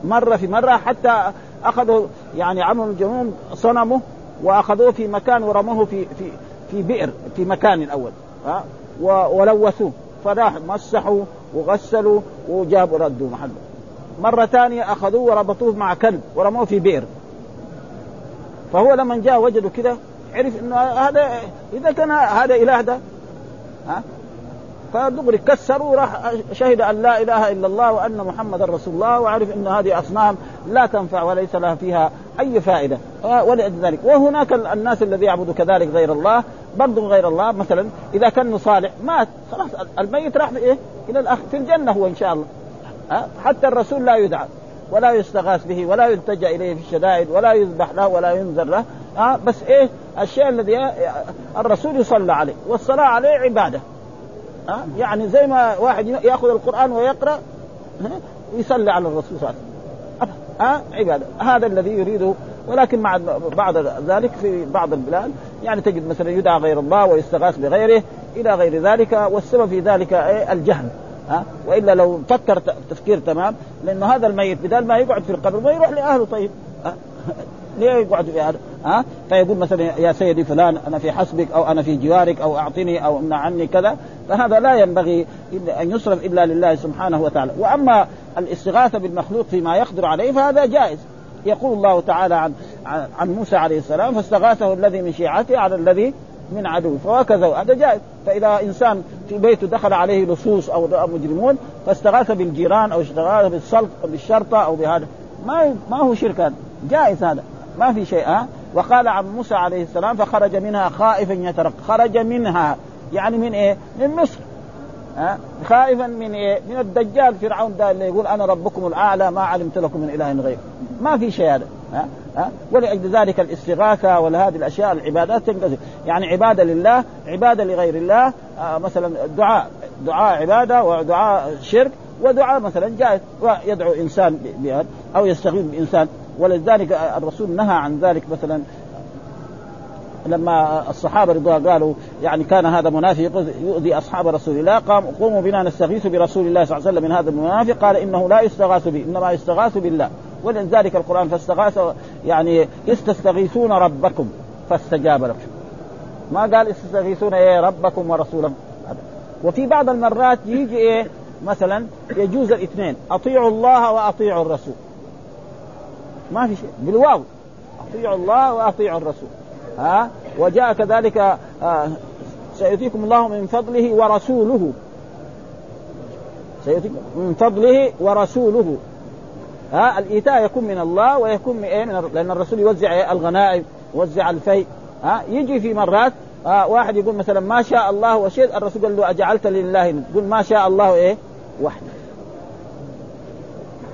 مرة في مرة حتى أخذوا يعني عمرو الجنوم صنمه وأخذوه في مكان ورموه في في في بئر في مكان الأول. ها؟ ولوثوه. فراح مسحوا وغسلوا وجابوا ردوا محله مرة ثانية أخذوه وربطوه مع كلب ورموه في بئر. فهو لما جاء وجدوا كذا عرف إنه هذا إذا كان هذا إله ده ها؟ فدغري كسروا راح شهد أن لا إله إلا الله وأن محمدا رسول الله وعرف إن هذه أصنام لا تنفع وليس لها فيها أي فائدة. ولذلك وهناك الناس الذي يعبدوا كذلك غير الله برضو غير الله. مثلا إذا كان صالح مات. خلاص الميت راح إيه؟ إلى الأخ في الجنة هو إن شاء الله. حتى الرسول لا يدعى ولا يستغاث به ولا يلتجأ إليه في الشدائد ولا يذبح له ولا ينذر له. ها بس إيه؟ الشيء الذي الرسول يصلى عليه والصلاة عليه عبادة. ها؟ يعني زي ما واحد ياخذ القرآن ويقرأ ويصلي على الرسول صلى الله عليه وسلم. عبادة. هذا الذي يريده. ولكن مع بعض ذلك في بعض البلاد يعني تجد مثلا يدعى غير الله ويستغاث بغيره إلى غير ذلك والسبب في ذلك إيه؟ الجهل. ها؟ وإلا لو فكر تفكير تمام لأنه هذا الميت بدل ما يقعد في القبر ما يروح لأهله طيب. ليه يقعد في هذا؟ ها؟ فيقول مثلا يا سيدي فلان أنا في حسبك أو أنا في جوارك أو أعطني أو امنع عني كذا. فهذا لا ينبغي أن يصرف إلا لله سبحانه وتعالى، وأما الاستغاثة بالمخلوق فيما يقدر عليه فهذا جائز. يقول الله تعالى عن عن موسى عليه السلام فاستغاثه الذي من شيعته على الذي من عدو. فهكذا هذا جائز. فإذا إنسان في بيته دخل عليه لصوص أو مجرمون فاستغاث بالجيران أو استغاث بالسلط بالشرطة أو بهذا. ما ما هو شرك هذا. جائز هذا. ما في شيء ها؟ وقال عن موسى عليه السلام فخرج منها خائفا يترقب خرج منها يعني من إيه؟ من مصر ها؟ خائفا من إيه؟ من الدجال. فرعون ده اللي يقول أنا ربكم الأعلى ما علمت لكم من إله غير ما في شيء هذا ها؟ ها؟ ولأجل ذلك الاستغاثة وهذه الأشياء العبادات تنقسم. يعني عبادة لله عبادة لغير الله آه مثلا الدعاء دعاء عبادة ودعاء شرك ودعاء مثلا جائز. يدعو إنسان بهذا أو يستغيث بإنسان ولذلك الرسول نهى عن ذلك مثلا. لما الصحابة رضوان قالوا يعني كان هذا منافق يؤذي أصحاب رسول الله قام قوموا بنا نستغيث برسول الله صلى الله عليه وسلم من هذا المنافق قال إنه لا يستغاث به إنما يستغاث بالله. ولذلك القرآن فاستغاث يعني استستغيثون ربكم فاستجاب لكم. ما قال استستغيثون إيه ربكم ورسوله؟ وفي بعض المرات يجي إيه مثلا يجوز الاثنين أطيعوا الله وأطيعوا الرسول. ما في شيء. بالواو. أطيعوا الله وأطيعوا الرسول. ها؟ وجاء كذلك آه سيؤتيكم الله من فضله ورسوله. سيؤتيكم من فضله ورسوله. ها؟ الإيتاء يكون من الله ويكون من إيه؟ من لأن الرسول يوزع الغنائم يوزع الفيء. ها؟ يجي في مرات آه واحد يقول مثلا ما شاء الله وشيء الرسول قال له أجعلت لله يقول ما شاء الله إيه؟ وحده.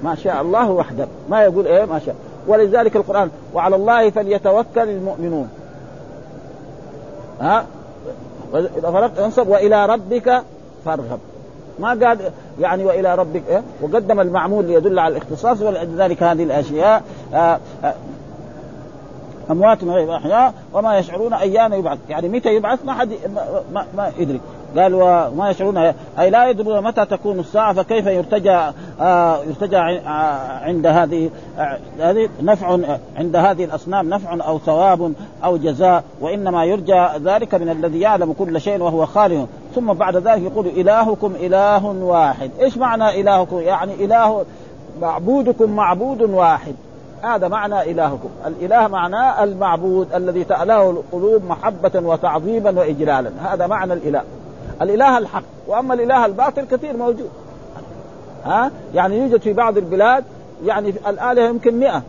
ما شاء الله وحده. ما يقول إيه؟ ما شاء ولذلك القرآن وعلى الله فليتوكل المؤمنون. ها؟ إذا فرغت انصب وإلى ربك فارغب. ما قال يعني وإلى ربك إيه؟ وقدم المعمول ليدل على الاختصاص ولذلك هذه الأشياء آه آه أموات غير أحياء وما يشعرون ايان يبعث. يعني متى يبعث؟ ما حد ما, ما يدري. قال وما يشعرون. أي لا يدرون متى تكون الساعة فكيف يرتجى آه يرتجى عند هذه هذه نفع عند هذه الأصنام نفع أو ثواب أو جزاء وإنما يرجى ذلك من الذي يعلم كل شيء وهو خالق. ثم بعد ذلك يقول إلهكم إله واحد. إيش معنى إلهكم؟ يعني إله معبودكم معبود واحد. هذا معنى إلهكم. الإله معناه المعبود الذي تأله القلوب محبة وتعظيما وإجلالا. هذا معنى الإله. الإله الحق وأما الإله الباطل كثير موجود. ها؟ يعني يوجد في بعض البلاد يعني الآلهة يمكن مئة.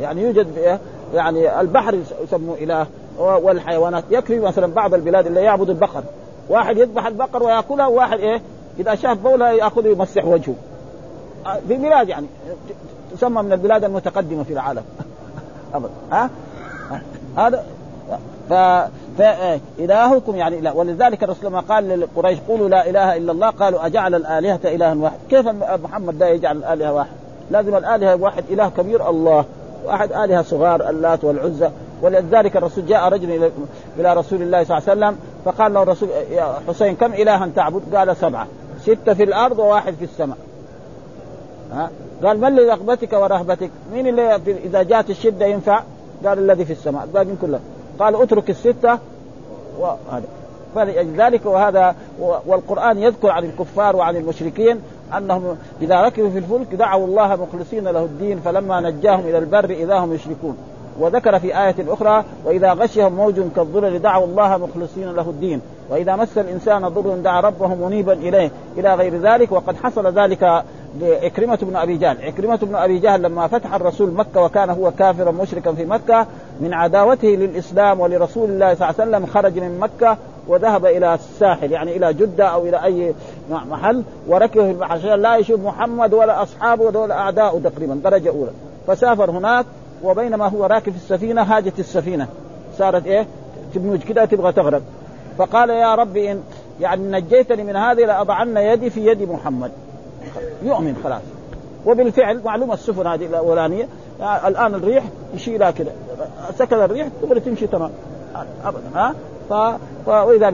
يعني يوجد يعني البحر يسموه إله والحيوانات. يكفي مثلا بعض البلاد اللي يعبد البقر. واحد يذبح البقر ويأكلها وواحد إيه؟ إذا شاف بولها يأخذ يمسح وجهه. في بلاد يعني تسمى من البلاد المتقدمة في العالم. ها؟ هذا ف... فإلهكم يعني لا ولذلك الرسول لما قال لقريش قولوا لا إله إلا الله قالوا أجعل الآلهة إلها واحد. كيف محمد لا يجعل الآلهة واحد؟ لازم الآلهة واحد إله كبير الله واحد آلهة صغار اللات والعزى ولذلك الرسول جاء رجل إلى رسول الله صلى الله عليه وسلم فقال له الرسول يا حسين كم إلها تعبد؟ قال سبعة. ستة في الأرض وواحد في السماء. ها؟ قال من لرغبتك ورهبتك؟ مين اللي إذا جاءت الشدة ينفع؟ قال الذي في السماء. الباقيين كلهم قال اترك الستة وهذا فلذلك وهذا والقرآن يذكر عن الكفار وعن المشركين أنهم إذا ركبوا في الفلك دعوا الله مخلصين له الدين فلما نجاهم إلى البر إذا هم يشركون. وذكر في آية أخرى وإذا غشهم موج كالظلل دعوا الله مخلصين له الدين. وإذا مس الإنسان ضر دعا ربه منيبا إليه. إلى غير ذلك وقد حصل ذلك لعكرمة بن أبي جهل. عكرمة بن أبي جهل لما فتح الرسول مكة وكان هو كافرا مشركا في مكة من عداوته للإسلام ولرسول الله صلى الله عليه وسلم خرج من مكة وذهب إلى الساحل يعني إلى جدة أو إلى أي محل وركب في البحر. لا يشوف محمد ولا أصحابه ولا أعداؤه تقريبا درجة أولى. فسافر هناك وبينما هو راكب في السفينة هاجت السفينة. صارت إيه؟ تبنج كده تبغى تغرق. فقال يا ربي إن يعني نجيتني من هذه لأضعن يدي في يد محمد. يؤمن خلاص. وبالفعل معلومة السفن هذه الأولانية الآن الريح يشيلها كده. سكن الريح تقدر تمشي تمام ابدا ها؟ ف... وإذا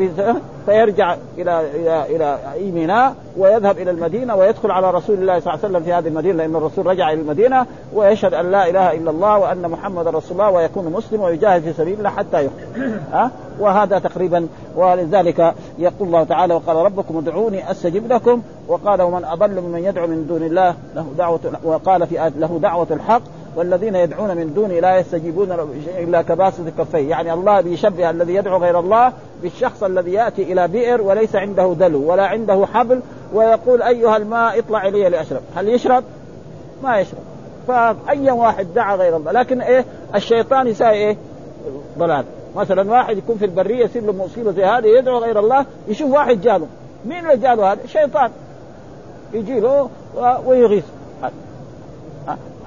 فيرجع إلى إلى إلى ميناء ويذهب إلى المدينة ويدخل على رسول الله صلى الله عليه وسلم في هذه المدينة لأن الرسول رجع إلى المدينة ويشهد أن لا إله إلا الله وأن محمد رسول الله ويكون مسلم ويجاهد في سبيل الله حتى يقتل. ها؟ وهذا تقريبا ولذلك يقول الله تعالى وقال ربكم ادعوني أستجب لكم. وقال ومن أضل ممن يدعو من دون الله له دعوه وقال في آية له دعوة الحق والذين يدعون من دونه لا يستجيبون إلا كباسط كفيه، يعني الله بيشبه الذي يدعو غير الله بالشخص الذي يأتي إلى بئر وليس عنده دلو ولا عنده حبل ويقول أيها الماء اطلع إلي لأشرب، هل يشرب؟ ما يشرب، فأي واحد دعا غير الله، لكن إيه؟ الشيطان يساوي إيه؟ ضلال، مثلا واحد يكون في البرية يصير له مصيبة زي هذه يدعو غير الله يشوف واحد جاله، مين اللي جاله هذا؟ شيطان يجي له ويغيث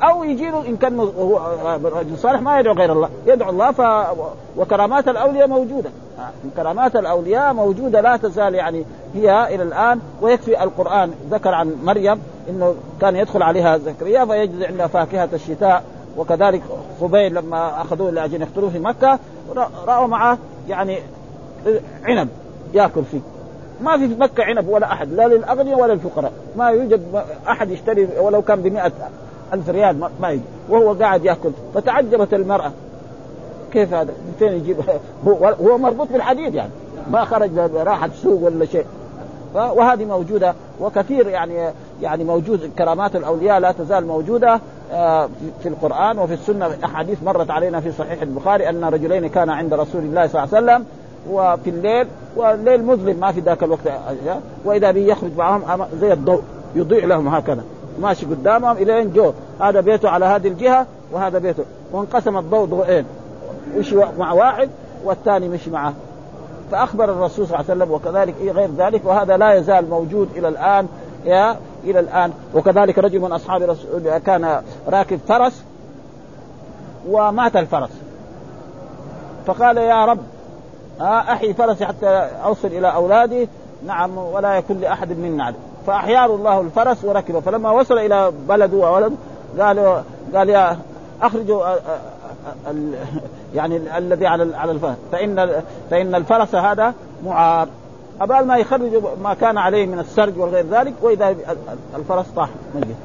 أو يجي له إن كان هو رجل صالح ما يدعو غير الله. يدعو الله ف وكرامات الأولياء موجودة. كرامات الأولياء موجودة لا تزال يعني هي إلى الآن ويكفي القرآن. ذكر عن مريم إنه كان يدخل عليها زكريا فيجد عندها فاكهة الشتاء وكذلك خبيل لما أخذوه لأجل يقتلوه في مكة رأوا معه يعني عنب يأكل فيه. ما في مكة عنب ولا أحد لا للأغنياء ولا للفقراء. ما يوجد أحد يشتري ولو كان بمئة ألف ريال ما يجي. وهو قاعد يأكل. فتعجبت المرأة. كيف هذا؟ من فين يجيب؟ هو, هو مربوط بالحديد يعني. ما خرج راحة سوق ولا شيء. وهذه موجودة. وكثير يعني يعني موجود كرامات الأولياء لا تزال موجودة آه، في القرآن وفي السنة. أحاديث مرت علينا في صحيح البخاري أن رجلين كان عند رسول الله صلى الله عليه وسلم وفي الليل والليل مظلم ما في ذاك الوقت. وإذا به يخرج معهم زي الضوء يضيء لهم هكذا. ماشي قدامهم إلين جو. هذا بيته على هذه الجهة وهذا بيته. وانقسم الضوء ضوئين. مشي مع واحد والثاني مشي معه. فأخبر الرسول صلى الله عليه وسلم وكذلك إيه غير ذلك وهذا لا يزال موجود إلى الآن يا إلى الآن. وكذلك رجل من أصحاب الرسول كان راكب فرس ومات الفرس. فقال يا رب أحيي فرسي حتى أوصل إلى أولادي. نعم ولا يكون لأحد منا فاحياه الله الفرس وركبه. فلما وصل إلى بلده وولد قال قال يا اخرجوا يعني الذي على على الفرس. فإن فإن الفرس هذا معار. قبل ما يخرج ما كان عليه من السرج وغير ذلك وإذا الفرس طاح ميت.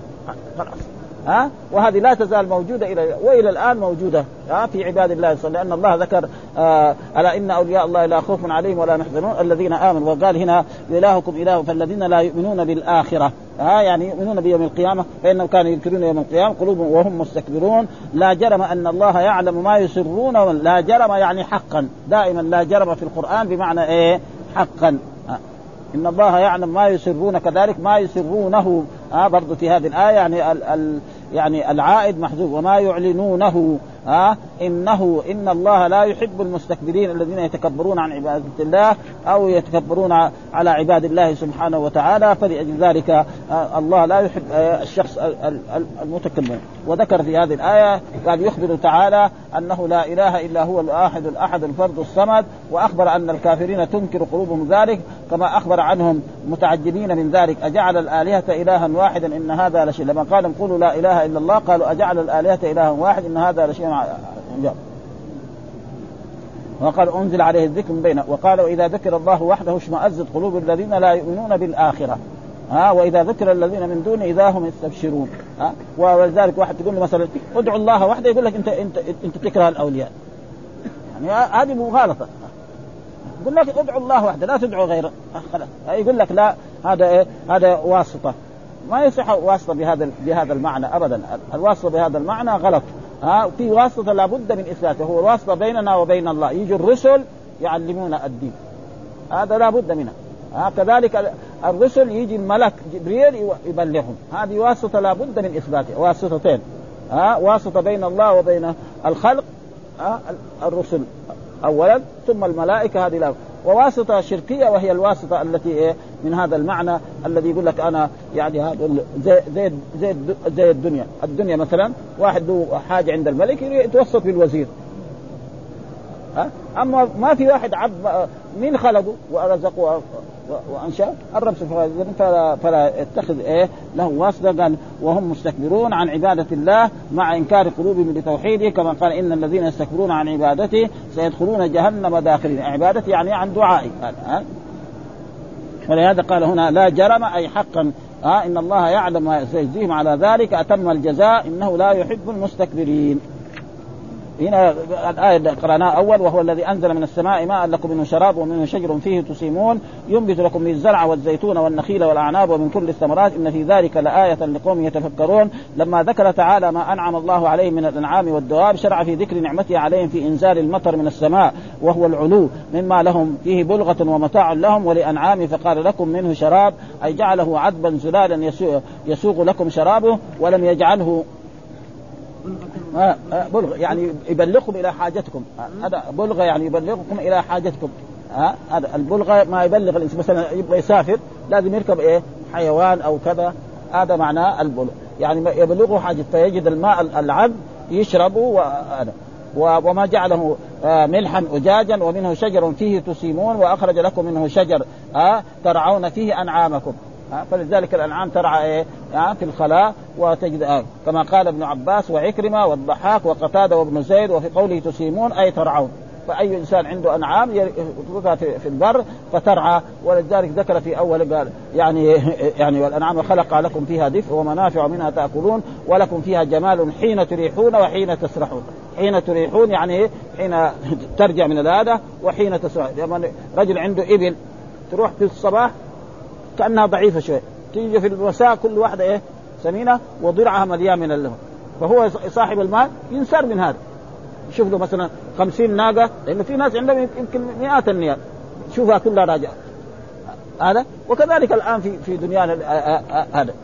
خلاص. ها؟ وهذه لا تزال موجودة إلى وإلى الآن موجودة ها؟ في عباد الله الصالحين لأن الله ذكر آه ألا إن أولياء الله لا خوف عليهم ولا يحزنون؟ الذين آمنوا وقال هنا إلهكم إله فالذين لا يؤمنون بالآخرة ها؟ يعني يؤمنون بيوم القيامة فإنهم كانوا ينكرون يوم القيامة قلوبهم وهم مستكبرون. لا جرم أن الله يعلم ما يسرون لا جرم يعني حقا دائما لا جرم في القرآن بمعنى إيه؟ حقا. إن الله يعلم ما يسرون كذلك ما يسرونه. آه برضو في هذه الآية يعني ال ال يعني العائد محذوف وما يعلنونه. ها? انه إن الله لا يحب المستكبرين الذين يتكبرون عن عبادة الله أو يتكبرون على عباد الله سبحانه وتعالى فلأجل ذلك آه، الله لا يحب آه، الشخص المتكبر. وذكر في هذه الآية قال يخبر تعالى أنه لا إله إلا هو الواحد الأحد الفرد الصمد وأخبر أن الكافرين تنكر قلوبهم ذلك كما أخبر عنهم متعجبين من ذلك أجعل الآلهة إلها واحدا إن هذا لشيء. لما قال قولوا لا إله إلا الله قالوا أجعل الآلهة إلها واحد إن هذا لشيء وقال أنزل عليه الذكر من بينه وقال وإذا ذكر الله وحده اشمأزت قلوب الذين لا يؤمنون بالآخرة. ها وإذا ذكر الذين من دونه إذا هم يستبشرون. ها ولذلك واحد تقول له مثلا ادعو الله وحده يقول لك انت انت أنت تكره الأولياء. يعني هذه مغالطه يقول لك ادعو الله وحده لا تدعو غيره. خلاص. يقول لك لا هذا إيه؟ هذا واسطة. ما يصح واسطة بهذا بهذا المعنى ابدا. الواسطة بهذا المعنى غلط. ها في واسطة لابد من إثباته. هو الواسطه بيننا وبين الله. يجي الرسل يعلمونا الدين. هذا لابد منه. ها كذلك الرسل يجي الملك جبريل يبلغهم. هذه واسطة لابد من اثباتها واسطتين. ها واسطة بين الله وبين الخلق. الرسل. اولا ثم الملائكة هذه لا وواسطة شركية وهي الواسطة التي إيه من هذا المعنى الذي يقول لك أنا يعني هذا زي زي زي, زي الدنيا، الدنيا مثلا واحد له حاجة عند الملك يتوسط بالوزير. ها؟ أما ما في واحد عبد مين خلقه ورزقه وأنشأ الرب سبحانه فلا, فلا يتخذ إيه له واسطة. قال وهم مستكبرون عن عبادة الله مع إنكار قلوبهم لتوحيده كما قال إن الذين يستكبرون عن عبادته سيدخلون جهنم داخلين. عبادتي يعني عن دعائي. ولهذا قال هنا لا جرم أي حقا. آه إن الله يعلم سيجزيهم على ذلك. أتم الجزاء إنه لا يحب المستكبرين. هنا الآية قرأناها أول وهو الذي أنزل من السماء ماء لكم منه شراب ومنه شجر فيه تسيمون ينبت لكم من الزرع والزيتون والنخيل والأعناب ومن كل الثمرات. إن في ذلك لآية لقوم يتفكرون. لما ذكر تعالى ما أنعم الله عليهم من الأنعام والدواب شرع في ذكر نعمته عليهم في إنزال المطر من السماء وهو العلو مما لهم فيه بلغة ومتاع لهم ولأنعام. فقال لكم منه شراب أي جعله عذبا زلالا يسوغ لكم شرابه ولم يجعله بلغ يعني يبلغكم إلى حاجتكم. هذا بلغ يعني يبلغكم إلى حاجتكم. هذا البلغه ما يبلغ الإنسان مثلا يبغى يسافر لازم يركب إيه؟ حيوان أو كذا. هذا معناه البلغ. يعني يبلغه حاجة فيجد الماء العذب يشربه وهذا وما جعله آه، ملحا أجاجا ومنه شجر فيه تسيمون وأخرج لكم منه شجر. ترعون فيه أنعامكم. فلذلك الأنعام ترعى إيه؟ في الخلاء وتجد كما قال ابن عباس وعكرمة والضحاك وقتادة وابن زيد وفي قوله تسيمون أي ترعون. فأي إنسان عنده أنعام يتركها في البر فترعى ولذلك ذكر في أول قال يعني يعني والأنعام خلق لكم فيها دفء ومنافع منها تأكلون ولكم فيها جمال حين تريحون وحين تسرحون. حين تريحون يعني حين ترجع من هذا وحين تسرح. لما رجل عنده إبل تروح في الصباح كأنها ضعيفة شوي تيجي في المساء كل واحدة إيه؟ سمينة وضرعها مليان من اللهم فهو صاحب المال ينسر من هذا. يشوف له مثلا خمسين ناقة لأنه في ناس عندهم يمكن مئات النيال. شوفها كلها راجعة. هذا؟ وكذلك الآن في في دنيانا هذا.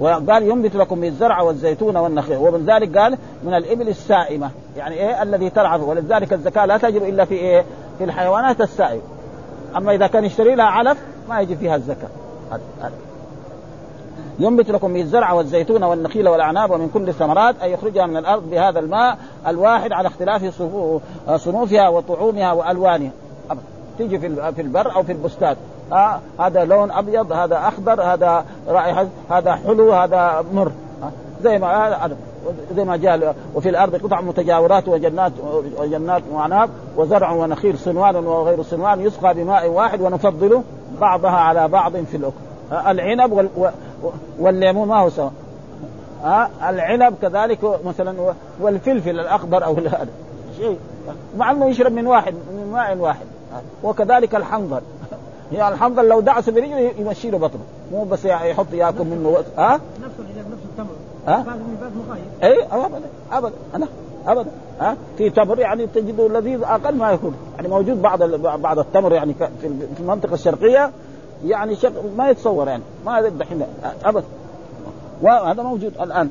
وقال ينبت لكم من الزرع والزيتون والنخيل. ومن ذلك قال من الإبل السائمة. يعني إيه؟ الذي ترعى ولذلك الزكاة لا تجب إلا في إيه؟ في الحيوانات السائمة. أما إذا كان يشتري لها علف ما يجي فيها الزكاة. ينبت لكم من الزرع والزيتون والنخيل والأعناب ومن كل الثمرات أي يخرجها من الأرض بهذا الماء الواحد على اختلاف صنوفها وطعومها وألوانها. تيجي في في البر أو في البستان. آه هذا لون أبيض هذا أخضر هذا رائحة هذا حلو هذا مر. آه زي ما زي ما جاء وفي الأرض قطع متجاورات وجنات وجنات وعناب وزرع ونخيل صنوان وغير صنوان يسقى بماء واحد ونفضل بعضها على بعض في الأكل. العنب والليمون ما هو سواء. العنب كذلك مثلا والفلفل الأخضر أو هذا شيء. مع إنه يشرب من واحد من ماء واحد. وكذلك الحنظل. يعني الحنظل لو دعس برجله يمشي له بطنه. مو بس يحط ياكل منه ها؟ نفس نفس التمر ها؟ اي ابدا ابدا أنا ابدا ها؟ في تمر يعني تجده لذيذ أقل ما يكون. يعني موجود بعض بعض التمر يعني في المنطقة الشرقية يعني شق ما يتصور يعني ما دحين ابدا. وهذا موجود الآن.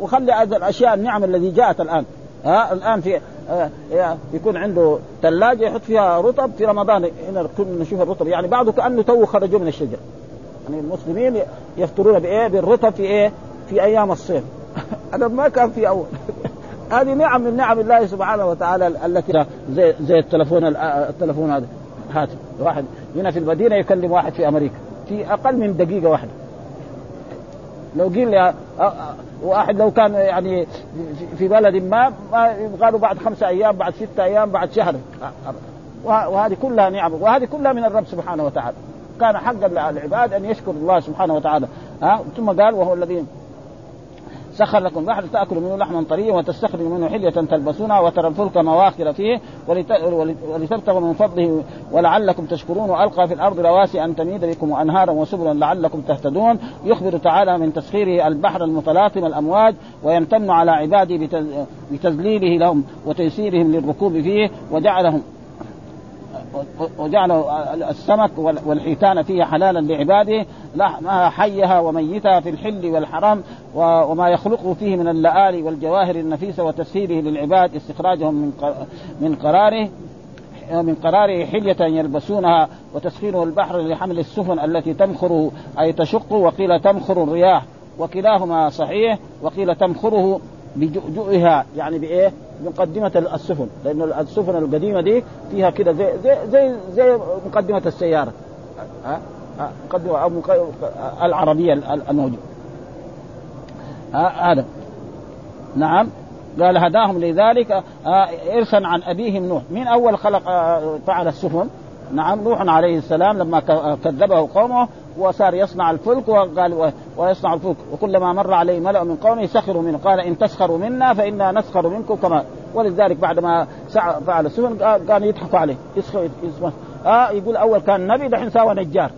وخلي هذه الأشياء النعم الذي جاءت الآن ها؟ الآن في آه يكون عنده ثلاجه يحط فيها رطب في رمضان. هنا نشوف الرطب. يعني بعضه كانه تو خرجوا من الشجر. يعني المسلمين يفطرون بإيه؟ بالرطب في إيه؟ في أيام الصيف. هذا ما كان في أول. هذه نعم من نعم الله سبحانه وتعالى التي زي زي التلفون التلفون هذا. هاتف. واحد. هنا في المدينة يكلم واحد في أمريكا. في أقل من دقيقة واحدة. لو قيل واحد لو كان يعني في بلد ما ما يبغى له بعد خمسة أيام بعد ستة أيام بعد شهر. وهذه كلها نعم. وهذه كلها من الرب سبحانه وتعالى. كان حقا للعباد أن يشكر الله سبحانه وتعالى. ها ثم قال وهو الذي سخر لكم البحر تاكلوا منه لحما طريا وتستخرجوا منه حلية تلبسونها وترى الفلك مواخر فيه ولتبتغوا من فضله ولعلكم تشكرون وألقى في الأرض رواسي أن تميد بكم انهارا وسبلا لعلكم تهتدون. يخبر تعالى من تسخيره البحر المتلاطم الأمواج ويمتن على عباده بتذليله لهم وتيسيرهم للركوب فيه وجعلهم وجعل السمك والحيتان فيه حلالا لعباده لحمها حيها وميتها في الحل والحرام وما يخلقه فيه من اللآلي والجواهر النفيسة وتسهيله للعباد استخراجهم من من قراره من قراره حلية يلبسونها وتسخيره البحر لحمل السفن التي تمخر أي تشق وقيل تمخر الرياح وكلاهما صحيح وقيل تمخره بجؤجؤها يعني بإيه؟ بمقدمة السفن لأن السفن القديمة دي فيها كده زي زي زي زي مقدمة السيارة. ها؟ مقدمة أو العربية الموجودة. هذا نعم. قال هداهم لذلك إرثا عن أبيهم نوح. من أول خلق فعل السفن؟ نعم نوح عليه السلام لما كذبه قومه وصار يصنع الفلك وقال ويصنع الفلك. وكلما مر عليه ملأ من قومه سخروا منه قال إن تسخروا منا فإنا نسخر منكم كما. ولذلك بعد ما فعل السفن كانوا يضحكوا عليه. يسخر آه يقول أول كان نبي دحين ساوى نجار.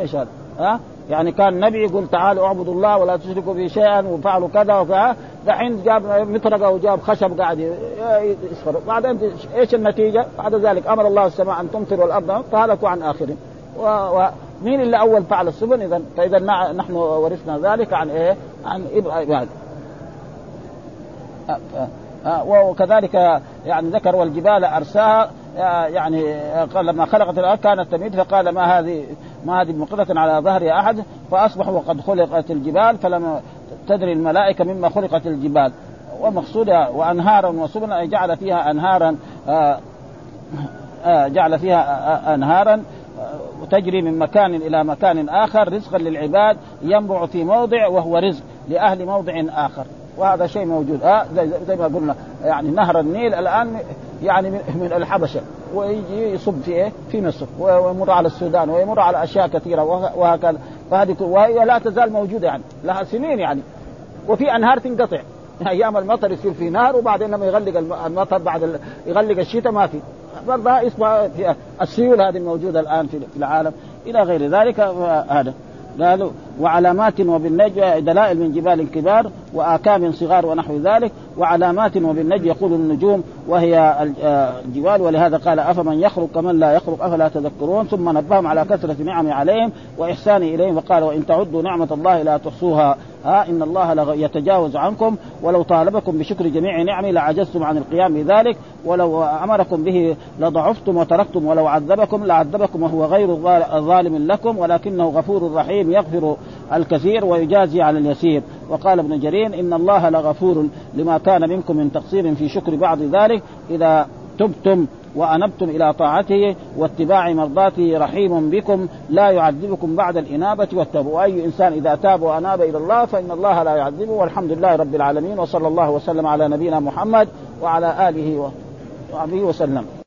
إيش هذا؟ آه؟ يعني كان نبي يقول تعالوا اعبدوا الله ولا تشركوا به شيئا وفعلوا كذا وكذا. دحين جاب مطرقة وجاب خشب قاعد يسخر. بعدين إيش النتيجة؟ بعد ذلك أمر الله السماء أن تمطر والأرض. فهلكوا عن اخرهم ومين اللي أول فعل السفن اذا فإذا نحن ورثنا ذلك عن إيه؟ عن إبراهيم. وكذلك يعني ذكر والجبال أرساها. يعني لما خلقت الأرض كانت تميد. فقال ما هذه ما هذه بمقدرة على ظهر أحد فأصبحوا وقد خلقت الجبال فلم تدري الملائكة مما خلقت الجبال. ومقصودها وأنهارا وسبلا أي جعل فيها أنهارا آآ آآ جعل فيها أنهارا وتجري من مكان إلى مكان آخر رزقا للعباد ينبع في موضع وهو رزق لأهل موضع آخر. وهذا شيء موجود. آه زي, زي ما قلنا يعني نهر النيل الآن يعني من الحبشة. ويجي يصب في إيه؟ في مصر ويمر على السودان ويمر على أشياء كثيرة وهكذا. فهذه وهي لا تزال موجودة يعني لها سنين يعني. وفي أنهار تنقطع. أيام المطر يصير في نهر وبعدين لما يغلق المطر بعد يغلق الشتاء ما في. برضه اسمها السيول هذه الموجوده الآن في العالم. إلى غير ذلك هذا. قالوا وعلامات وبالنجم دلائل من جبال كبار وآكام صغار ونحو ذلك وعلامات وبالنجم يقول النجوم وهي الجبال ولهذا قال أفمن يخلق كمن لا يخلق أفلا تذكرون؟ ثم نبههم على كثرة نعمه عليهم واحسانه إليهم وقال وإن تعدوا نعمة الله لا تحصوها. ها إن الله يتجاوز عنكم. ولو طالبكم بشكر جميع نعمه لعجزتم عن القيام بذلك. ولو أمركم به لضعفتم وتركتم. ولو عذبكم لعذبكم وهو غير ظالم لكم ولكنه غفور رحيم يغفر الكثير ويجازي على اليسير. وقال ابن جرير إن الله لغفور لما كان منكم من تقصير في شكر بعض ذلك. إذا تبتم وأنبتم إلى طاعته واتباع مرضاته رحيم بكم. لا يعذبكم بعد الإنابة والتوبه واي إنسان إذا تاب وأناب إلى الله فإن الله لا يعذبه. والحمد لله رب العالمين. وصلى الله وسلم على نبينا محمد وعلى آله وصحبه وسلم.